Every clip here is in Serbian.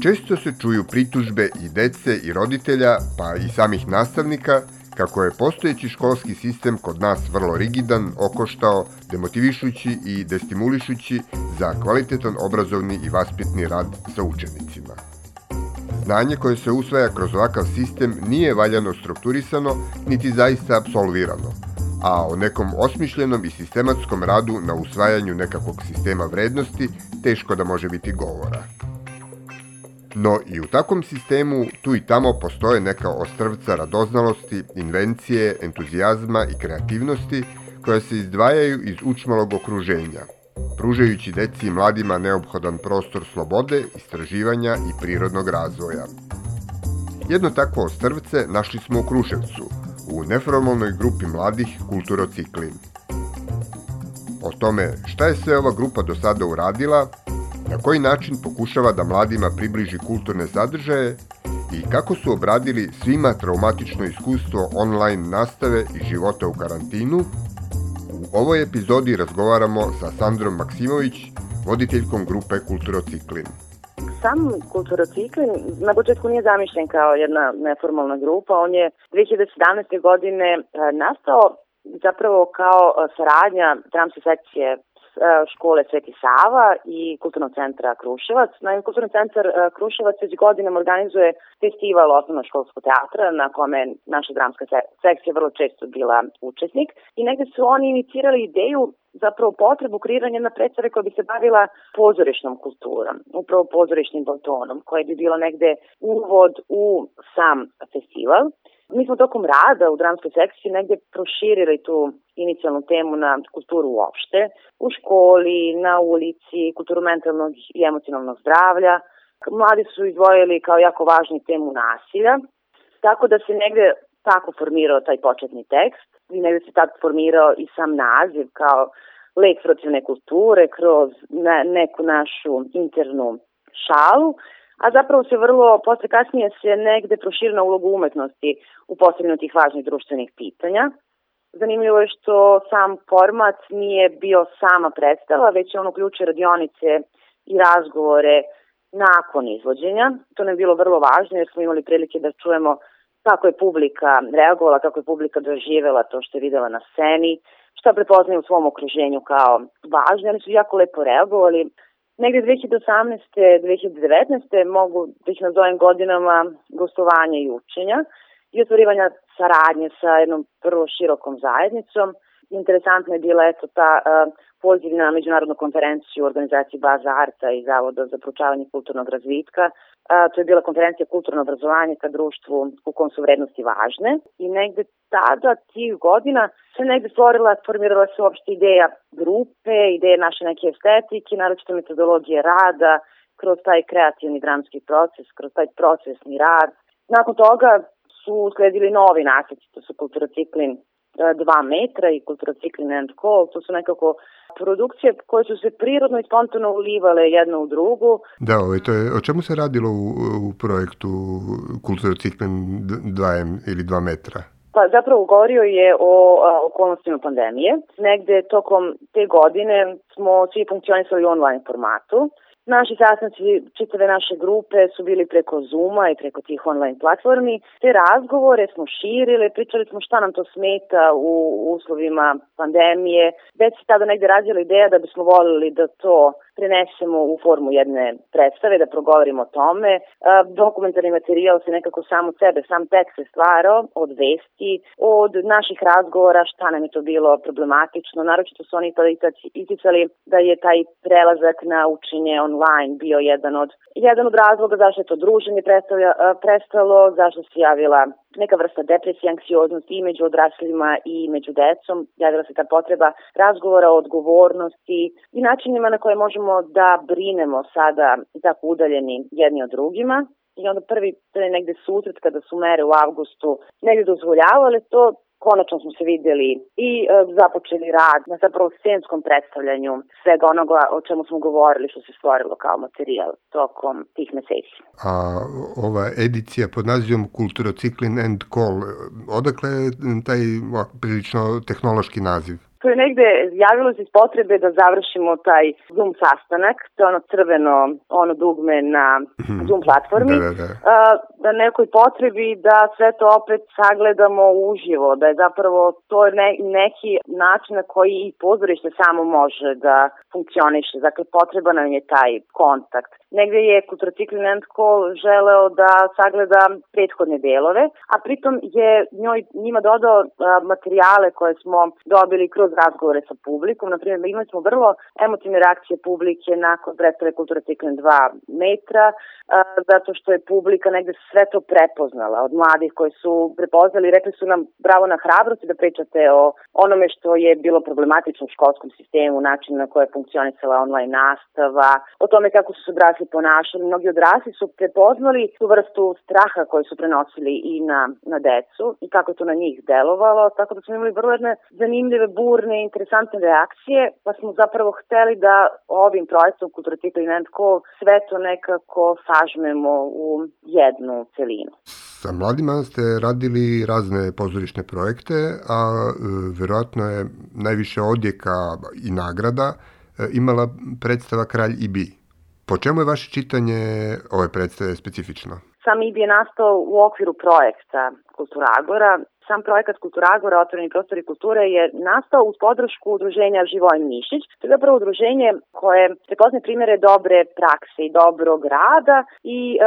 Često se čuju pritužbe i dece i roditelja, pa i samih nastavnika, kako je postojeći školski sistem kod nas vrlo rigidan, okoštao, demotivišući i destimulišući za kvalitetan obrazovni i vaspitni rad sa učenicima. Znanje koje se usvaja kroz ovakav sistem nije valjano strukturisano, niti zaista absolvirano, a o nekom osmišljenom i sistematskom radu na usvajanju nekakvog sistema vrednosti teško da može biti govora. No i u takvom sistemu tu i tamo postoje neka ostrvca radoznalosti, invencije, entuzijazma i kreativnosti koja se izdvajaju iz učmalog okruženja, pružajući deci i mladima neophodan prostor slobode, istraživanja i prirodnog razvoja. Jedno takvo ostrvce našli smo u Kruševcu, u neformalnoj grupi mladih Kulturocikli. O tome šta je sve ova grupa do sada uradila, na koji način pokušava da mladima približi kulturne sadržaje i kako su obradili svima traumatično iskustvo online nastave i života u karantinu, u ovoj epizodi razgovaramo sa Sandrom Maksimović, voditeljkom grupe Kulturociklin. Sam Kulturociklin na početku nije zamišljen kao jedna neformalna grupa, on je 2017. godine e, nastao zapravo kao e, saradnja dramske sekcije škole Sveti Sava i Kulturnog centra Kruševac. Naime, Kulturni centar e, Kruševac već godinama organizuje festival osnovnoškolskog teatra na kome naša dramska sekcija vrlo često bila učesnik i negde su oni inicirali ideju zapravo potrebu kreiranja na predstave koja bi se bavila pozorišnom kulturom, upravo pozorišnim baltonom, koja bi bila negde uvod u sam festival. Mi smo tokom rada u dramskoj sekciji negde proširili tu inicijalnu temu na kulturu uopšte, u školi, na ulici, kulturu mentalnog i emocionalnog zdravlja. Mladi su izdvojili kao jako važni temu nasilja, tako da se negde tako formirao taj početni tekst. I negde se tako formirao i sam naziv kao lek protivne kulture kroz ne, neku našu internu šalu a zapravo se vrlo, posle kasnije se negde proširna ulogu umetnosti u postavljanju tih važnih društvenih pitanja. Zanimljivo je što sam format nije bio sama predstava, već je on uključuje radionice i razgovore nakon izvođenja. To nam je bilo vrlo važno jer smo imali prilike da čujemo kako je publika reagovala, kako je publika doživela to što je videla na sceni, šta prepoznaju u svom okruženju kao važno. Oni su jako lepo reagovali, negde 2018. 2019. mogu da ih nazovem godinama gostovanja i učenja i otvorivanja saradnje sa jednom vrlo širokom zajednicom. Interesantna je bila eto ta uh, poziv na međunarodnu konferenciju u organizaciji Baza Arta i Zavoda za proučavanje kulturnog razvitka. Uh, to je bila konferencija kulturno obrazovanje ka društvu u kom su vrednosti važne i negde tada, tih godina, se negde stvorila, formirala se uopšte ideja grupe, ideje naše neke estetike, naročito metodologije rada, kroz taj kreativni dramski proces, kroz taj procesni rad. Nakon toga su sledili novi nasjeci, to su kulturociklin 2 metra i kulturociklin and call, to su nekako produkcije koje su se prirodno i spontano ulivale jedna u drugu. Da, ovaj, to je, o čemu se radilo u, u projektu kulturociklin 2 ili 2 metra? Pa zapravo govorio je o a, okolnostima pandemije. Negde tokom te godine smo svi funkcionisali u online formatu. Naši sastanci čitave naše grupe su bili preko Zuma i preko tih online platformi. Te razgovore smo širili, pričali smo šta nam to smeta u uslovima pandemije. Već se tada negde razjela ideja da bismo volili da to prenesemo u formu jedne predstave, da progovorimo o tome. Dokumentarni materijal se nekako sam od sebe, sam tekst se stvarao od vesti, od naših razgovora, šta nam je to bilo problematično. Naročito su oni tada isticali da je taj prelazak na učenje online bio jedan od, jedan od razloga zašto je to druženje prestalo, zašto se javila neka vrsta depresije, anksioznosti i među odraslima i među decom. Javila se ta potreba razgovora o odgovornosti i načinima na koje možemo da brinemo sada tako udaljeni jedni od drugima i onda prvi pre negde susret kada su mere u avgustu negde dozvoljavale to, konačno smo se videli i e, započeli rad na zapravo scenskom predstavljanju svega onoga o čemu smo govorili što se stvorilo kao materijal tokom tih meseci. A ova edicija pod nazivom Kulturociklin and Call, odakle je taj prilično tehnološki naziv? To je negde javilo se iz potrebe da završimo taj Zoom sastanak, to je ono crveno, ono dugme na mhm. Zoom platformi, da, da, da. da nekoj potrebi da sve to opet sagledamo uživo, da je zapravo to ne, neki način na koji i pozorište samo može da funkcioniše, dakle potreba nam je taj kontakt. Negde je Kulturocikli Nentko želeo da sagleda prethodne delove, a pritom je njoj, njima dodao materijale koje smo dobili kroz razgovore sa publikom. Naprimjer, imali smo vrlo emotivne reakcije publike nakon predstave Kultura Ciklin 2 metra, zato što je publika negde sve to prepoznala od mladih koji su prepoznali i rekli su nam bravo na hrabrosti da pričate o onome što je bilo problematično u školskom sistemu, način na koje je funkcionisala online nastava, o tome kako su se odrasli ponašali. Mnogi odrasli su prepoznali tu vrstu straha koju su prenosili i na, na decu i kako to na njih delovalo, tako da smo imali vrlo jedne zanimljive, burne interesantne reakcije, pa smo zapravo hteli da ovim projektom Kultura Tipa i Call sve to nekako sažmemo u jednu celinu. Sa mladima ste radili razne pozorišne projekte, a e, verovatno je najviše odjeka i nagrada e, imala predstava Kralj i Bi. Po čemu je vaše čitanje ove predstave specifično? Sam IBI je nastao u okviru projekta Kultura Agora Sam projekat Kulturagora, otvoreni prostori kulture je nastao uz podršku udruženja Živoj Mišić. To je zapravo udruženje koje prepozne primere dobre prakse i dobrog rada i e,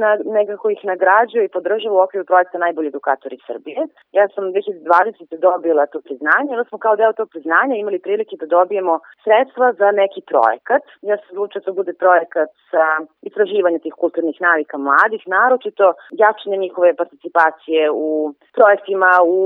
na, nekako ih nagrađuje i podržava u okviru projekta Najbolji edukatori Srbije. Ja sam 2020. dobila to priznanje, onda smo kao deo tog priznanja imali prilike da dobijemo sredstva za neki projekat. Ja sam odlučila da bude projekat sa istraživanja tih kulturnih navika mladih, naročito jačanje njihove participacije u projektima u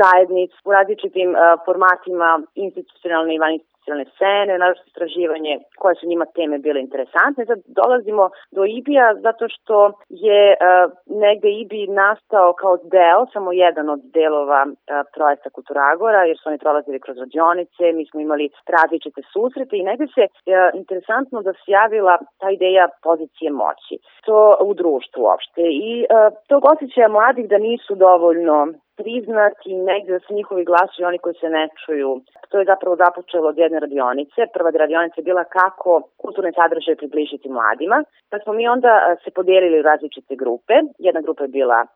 zajednici, u različitim uh, formatima institucionalne i institucionalne scene, naravno istraživanje koje su njima teme bile interesantne. Sad dolazimo do IBI-a zato što je uh, negde IBI nastao kao deo, samo jedan od delova uh, projekta Kulturagora, jer su oni prolazili kroz radionice, mi smo imali različite susrete i negde se uh, interesantno da se javila ta ideja pozicije moći. To u društvu uopšte. I uh, tog osjećaja mladih da nisu dovoljno priznati negde da su njihovi glasovi oni koji se ne čuju. To je zapravo započelo od jedne radionice. Prva radionica je bila kako kulturne sadržaje približiti mladima. Pa smo mi onda se podijelili u različite grupe. Jedna grupa je bila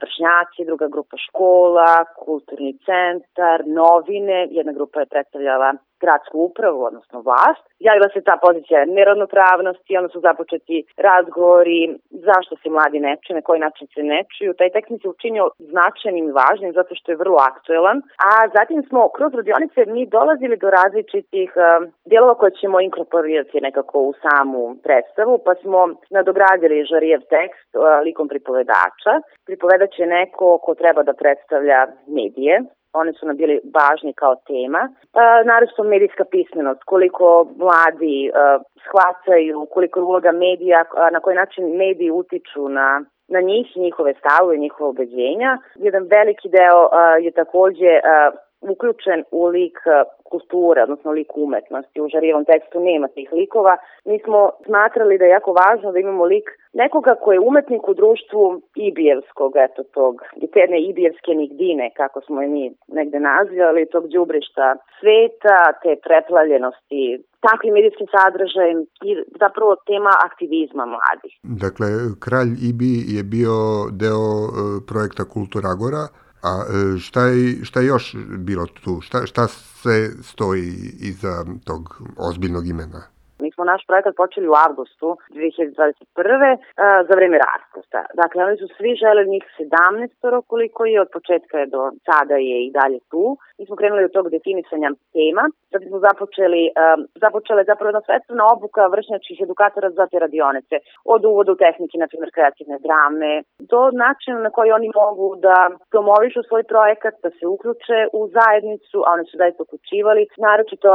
vršnjaci, druga grupa škola, kulturni centar, novine. Jedna grupa je predstavljala gradsku upravu, odnosno vlast. Javila se ta pozicija neravnopravnosti, onda su započeti razgovori zašto se mladi ne čuju, na koji način se ne čuju. Taj tekst se učinio značajnim i važnim zato što je vrlo aktuelan. A zatim smo kroz radionice mi dolazili do različitih uh, dijelova koje ćemo inkorporirati nekako u samu predstavu, pa smo nadogradili žarijev tekst uh, likom pripovedača. Pripovedač je neko ko treba da predstavlja medije, one su nam bili važni kao tema. E, naravno medijska pismenost, koliko mladi e, shvataju, koliko je uloga medija, na koji način mediji utiču na na njih, njihove stavove, njihove ubeđenja. Jedan veliki deo uh, je takođe uh, uključen u lik kulture, odnosno lik umetnosti. U žarijevom tekstu nema tih likova. Mi smo smatrali da je jako važno da imamo lik nekoga koji je umetnik u društvu Ibijevskog, eto tog, te jedne Ibijevske nigdine, kako smo je mi negde nazivali, tog džubrišta sveta, te preplavljenosti takvim medijskim sadržajem i zapravo tema aktivizma mladih. Dakle, Kralj Ibi je bio deo e, projekta Kultura Agora, A e, šta je, šta je još bilo tu? Šta, šta se stoji iza tog ozbiljnog imena? Smo naš projekat počeli u avgustu 2021. za vreme raspusta. Dakle, oni su svi želeli njih 17 koliko je, od početka je do sada je i dalje tu. Mi smo krenuli od tog definisanja tema, da smo započeli, um, započele zapravo jedna svetstvena obuka vršnjačkih edukatora za te radionice. Od uvoda u tehnike, na primjer, kreativne drame, do načina na koji oni mogu da promovišu svoj projekat, da se uključe u zajednicu, a oni su zaista uključivali. Naročito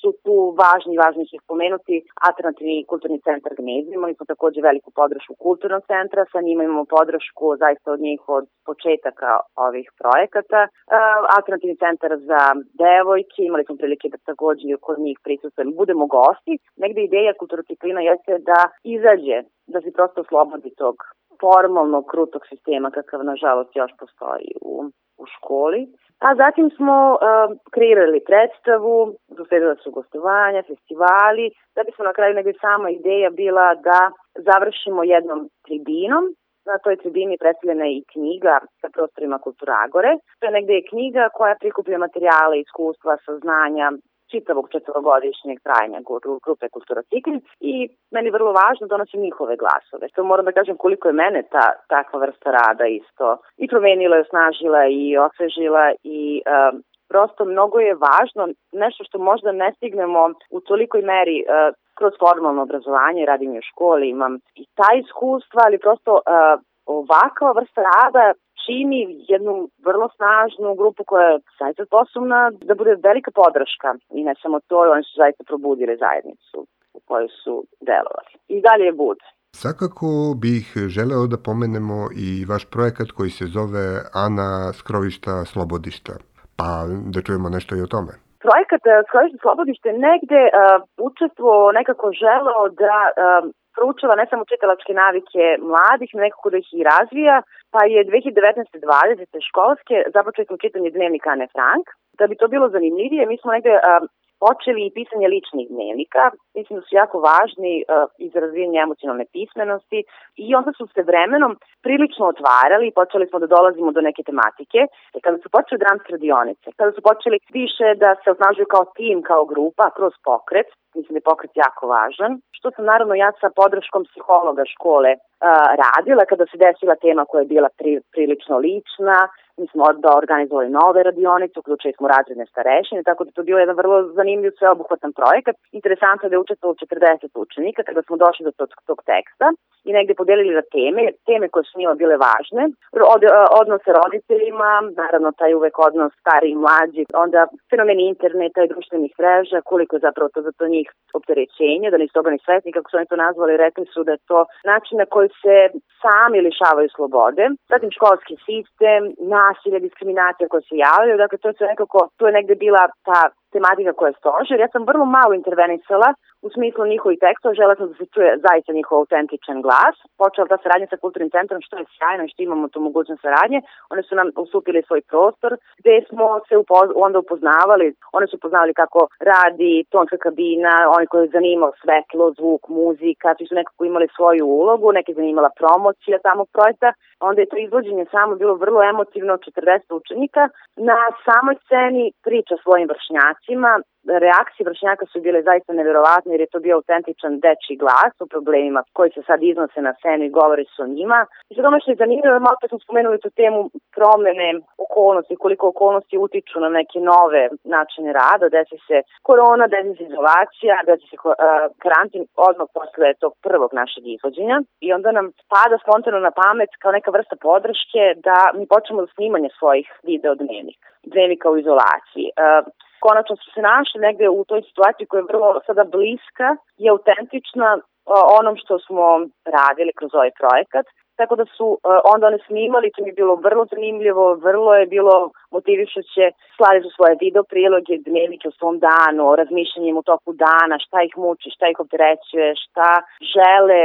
su tu važni, važni ih pomenuti, alternativni kulturni centar Gnezi. Imali smo takođe veliku podršku kulturnog centra, sa njima imamo podršku zaista od njih od početaka ovih projekata. Uh, alternativni centar za devojke, imali smo prilike da takođe kod njih prisustujemo, budemo gosti. Negde ideja kulturociklina jeste da izađe, da se prosto oslobodi tog formalnog krutog sistema kakav nažalost još postoji u, u školi. A zatim smo uh, kreirali predstavu, usledila su gostovanja, festivali, da bi smo na kraju negde sama ideja bila da završimo jednom tribinom, Na toj tribini predstavljena je i knjiga sa prostorima Kulturagore. To je negde je knjiga koja prikuplja materijale, iskustva, saznanja čitavog četvorogodišnjeg trajanja grupe Kultura Cikl i meni vrlo važno donosim njihove glasove. To moram da kažem koliko je mene ta takva vrsta rada isto i promenila, i osnažila i osvežila i um, prosto mnogo je važno nešto što možda ne stignemo u tolikoj meri uh, kroz formalno obrazovanje, radim u školi, imam i ta iskustva, ali prosto uh, ovakva vrsta rada čini jednu vrlo snažnu grupu koja je zaista sposobna da bude velika podrška i ne samo to, oni su zaista probudili zajednicu u kojoj su delovali. I dalje je bud. Svakako bih želeo da pomenemo i vaš projekat koji se zove Ana Skrovišta Slobodišta. Pa da čujemo nešto i o tome. Projekat Skrovišta Slobodište negde uh, učestvo nekako želeo da uh, proučava ne samo čitalačke navike mladih, nekako da ih i razvija, pa je 2019-20. školske započetno čitanje dnevnika Ane Frank. Da bi to bilo zanimljivije, mi smo negde uh, počeli i pisanje ličnih dnevnika. Mislim da su jako važni uh, razvijenja emocionalne pismenosti i onda su se vremenom prilično otvarali i počeli smo da dolazimo do neke tematike. E, kada su počeli dramske radionice, kada su počeli više da se osnažuju kao tim, kao grupa, kroz pokret, mislim da je pokret jako važan, što sam naravno ja sa podrškom psihologa škole uh, radila kada se desila tema koja je bila pri, prilično lična, Mi smo da organizovali nove radionice, uključili smo razredne starešine, tako da to je bio jedan vrlo zanimljiv sveobuhvatan projekat. Interesantno je da je učestvovalo 40 učenika kada smo došli do tog, tog teksta i negde podelili na teme, teme koje su njima bile važne, od, e, odnos sa roditeljima, naravno taj uvek odnos stari i mlađi, onda fenomeni interneta i društvenih mreža, koliko je zapravo to za to njih opterećenje, da nisu toga ni svesni, kako su oni to nazvali, rekli su da to način na koji se sami lišavaju slobode, zatim školski sistem, nasilje, diskriminacija koje se javljaju, dakle to je nekako, tu je negde bila ta tematika koja je stožer. Ja sam vrlo malo intervenisala u smislu njihovih tekstova, žela sam da se čuje zaista njihov autentičan glas. Počela ta saradnja sa kulturnim centrom, što je sjajno i što imamo tu mogućnost saradnje. One su nam ustupili svoj prostor, gde smo se upoz onda upoznavali. One su upoznavali kako radi tonska kabina, oni koji zanimao svetlo, zvuk, muzika, svi su nekako imali svoju ulogu, neke zanimala promocija samog projekta. Onda je to izvođenje samo bilo vrlo emotivno, 40 učenika. Na samoj sceni priča svojim vršnjacima, reakcije vršnjaka su bile zaista neverovatne jer je to bio autentičan deči glas o problemima koji se sad iznose na scenu i govori su o njima. I sad ono što je zanimljivo, malo smo spomenuli tu temu promene okolnosti, koliko okolnosti utiču na neke nove načine rada, desi se korona, desi se izolacija, desi se karantin odmah posle tog prvog našeg izvođenja i onda nam pada spontano na pamet kao neka vrsta podrške da mi počnemo da snimanje svojih video dnevnika, dnevnika u izolaciji. Konačno su se našli negde u toj situaciji koja je vrlo sada bliska i autentična onom što smo radili kroz ovaj projekat. Tako da su uh, onda one snimali, to mi je bilo vrlo zanimljivo, vrlo je bilo motivišuće, slali su svoje video priloge, dnevnike u svom danu, razmišljanjem u toku dana, šta ih muči, šta ih opterećuje, šta žele,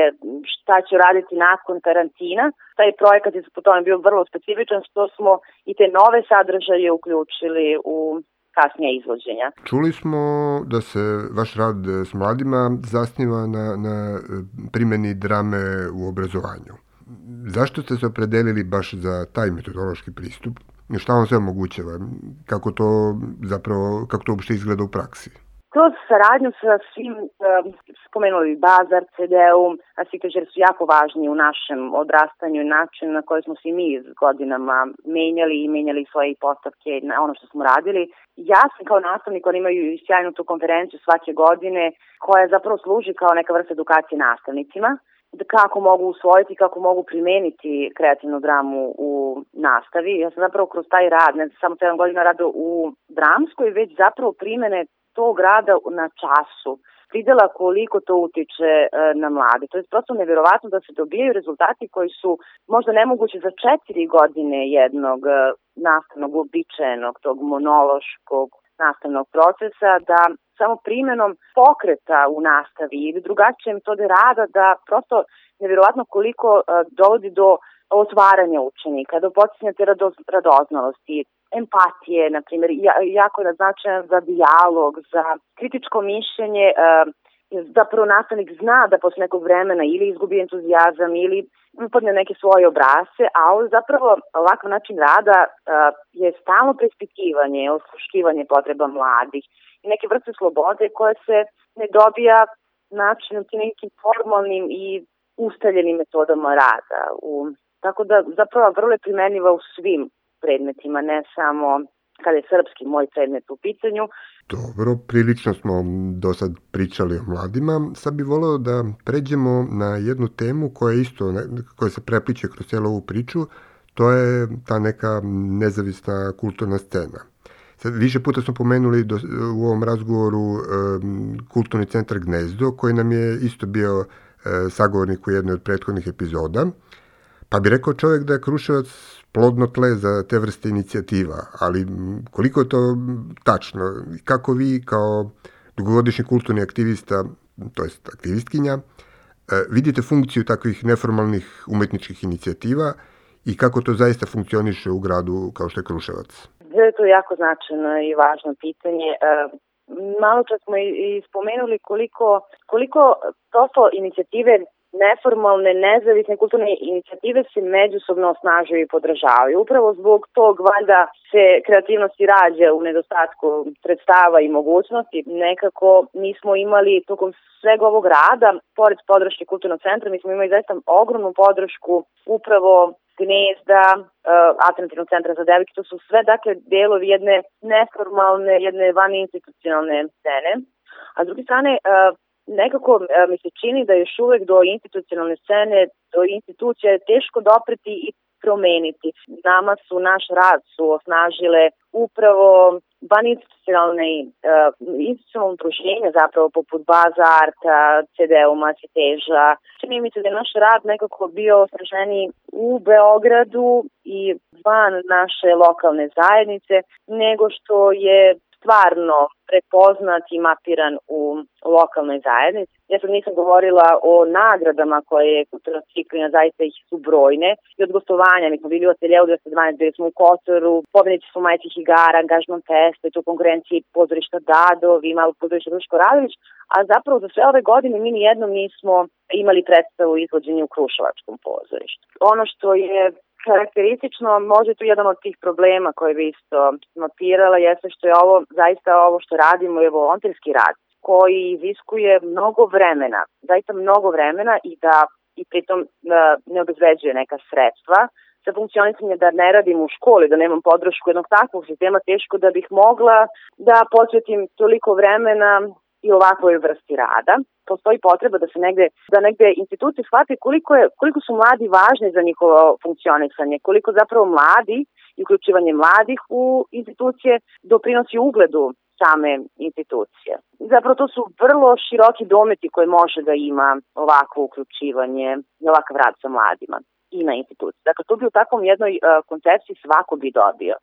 šta će raditi nakon karantina. Taj projekat je po tome bio vrlo specifičan, što smo i te nove sadržaje uključili u kasnije izvođenja. Čuli smo da se vaš rad s mladima zasniva na, na primjeni drame u obrazovanju. Zašto ste se opredelili baš za taj metodološki pristup? Šta vam sve omogućava? Kako to zapravo, kako to uopšte izgleda u praksi? Kroz saradnju sa svim, spomenuli Bazar, CDU, a jer su jako važni u našem odrastanju i načinu na koji smo svi mi godinama menjali i menjali svoje postavke na ono što smo radili. Ja sam kao nastavnik, oni imaju sjajnu tu konferenciju svake godine koja zapravo služi kao neka vrsta edukacije nastavnicima da kako mogu usvojiti, kako mogu primeniti kreativnu dramu u nastavi. Ja sam zapravo kroz taj rad, ne samo 7 godina rada u dramskoj, već zapravo primene tog rada na času videla koliko to utiče e, na mlade. To je prosto neverovatno da se dobijaju rezultati koji su možda nemogući za četiri godine jednog e, nastavnog, običajenog, tog monološkog nastavnog procesa, da samo primenom pokreta u nastavi ili drugačije metode rada da prosto nevjerovatno koliko uh, dovodi do otvaranja učenika, do podsjetnja te radoznalosti, empatije, na primjer, jako je značajan za dijalog, za kritičko mišljenje, zapravo nastavnik zna da posle nekog vremena ili izgubi entuzijazam ili upadne neke svoje obrase, a ovo zapravo ovakav način rada uh, je stalno preispitivanje, osluškivanje potreba mladih i neke vrste slobode koja se ne dobija načinom tim nekim formalnim i ustaljenim metodama rada. U, tako da zapravo vrlo je primenjiva u svim predmetima, ne samo kada je srpski moj predmet u pitanju. Dobro, prilično smo do sad pričali o mladima. Sad bih voleo da pređemo na jednu temu koja isto, koja se prepliče kroz cijelu ovu priču, to je ta neka nezavisna kulturna scena. Sad, više puta smo pomenuli do, u ovom razgovoru e, kulturni centar Gnezdo, koji nam je isto bio e, sagovornik u jednoj od prethodnih epizoda. Pa bi rekao čovjek da je Kruševac plodno tle za te vrste inicijativa, ali koliko je to tačno? Kako vi kao dugogodišnji kulturni aktivista, to jest aktivistkinja, e, vidite funkciju takvih neformalnih umetničkih inicijativa i kako to zaista funkcioniše u gradu kao što je Kruševac? Da je to jako značajno i važno pitanje. E, malo čas smo i spomenuli koliko, koliko prosto inicijative neformalne, nezavisne kulturne inicijative se međusobno osnažuju i podržavaju. Upravo zbog tog valjda se kreativnost i rađa u nedostatku sredstava i mogućnosti. Nekako mi smo imali tokom svega ovog rada, pored podrške kulturnog centra, mi smo imali zaista ogromnu podršku upravo gnezda, uh, alternativnog centra za devike, to su sve dakle delovi jedne neformalne, jedne vaninstitucionalne scene. A s druge strane, uh, nekako uh, mi se čini da još uvek do institucionalne scene, do institucija je teško dopreti i promeniti. Nama su naš rad su osnažile upravo van institucionalne uh, institucionalne pruženja zapravo poput Baza Arta, CD-uma, Citeža. Čini mi se da je naš rad nekako bio osnaženiji u Beogradu i van naše lokalne zajednice nego što je stvarno prepoznat i mapiran u lokalnoj zajednici. Ja sad nisam govorila o nagradama koje je kulturna ciklina, zaista ih su brojne. I od gostovanja, mi smo bili u ateljevu 212, bili smo u Kotoru, pobednici smo majcih igara, angažman festa i tu konkurenciji pozorišta Dadovi, malo pozorišta Duško Radović, a zapravo za sve ove godine mi nijednom nismo imali predstavu izvođenja u Kruševačkom pozorištu. Ono što je karakteristično, može tu jedan od tih problema koje bi isto mapirala, jeste što je ovo, zaista ovo što radimo je volonterski rad koji iziskuje mnogo vremena, zaista mnogo vremena i da i pritom ne obezveđuje neka sredstva za funkcionisanje da ne radim u školi, da nemam podršku jednog takvog sistema, teško da bih mogla da posvetim toliko vremena i ovakvoj vrsti rada. Postoji potreba da se negde, da negde institucije shvate koliko, je, koliko su mladi važni za njihovo funkcionisanje, koliko zapravo mladi i uključivanje mladih u institucije doprinosi ugledu same institucije. Zapravo to su vrlo široki dometi koje može da ima ovakvo uključivanje i ovakav rad sa mladima i na instituciji. Dakle, to bi u takvom jednoj uh, koncepciji svako bi dobio.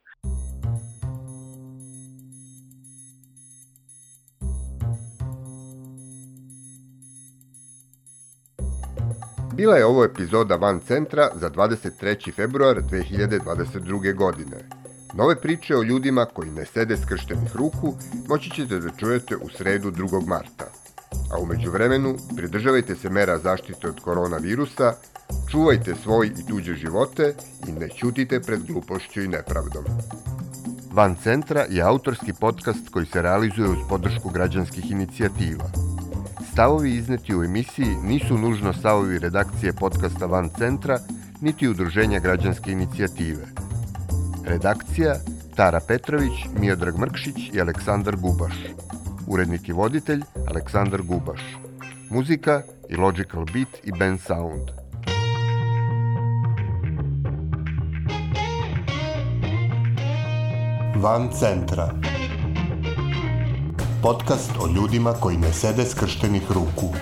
Bila je ovo epizoda Van Centra za 23. februar 2022. godine. Nove priče o ljudima koji ne sede skrštenih ruku moći ćete da čujete u sredu 2. marta. A umeđu vremenu pridržavajte se mera zaštite od koronavirusa, čuvajte svoj i tuđe živote i ne ćutite pred glupošću i nepravdom. Van Centra je autorski podcast koji se realizuje uz podršku građanskih inicijativa. Stavovi izneti u emisiji nisu nužno stavovi redakcije podcasta Van Centra, niti udruženja građanske inicijative. Redakcija Tara Petrović, Miodrag Mrkšić i Aleksandar Gubaš. Urednik i voditelj Aleksandar Gubaš. Muzika i Logical Beat i Ben Sound. Van centra. Podcast o ljudima koji ne sede skrštenih ruku.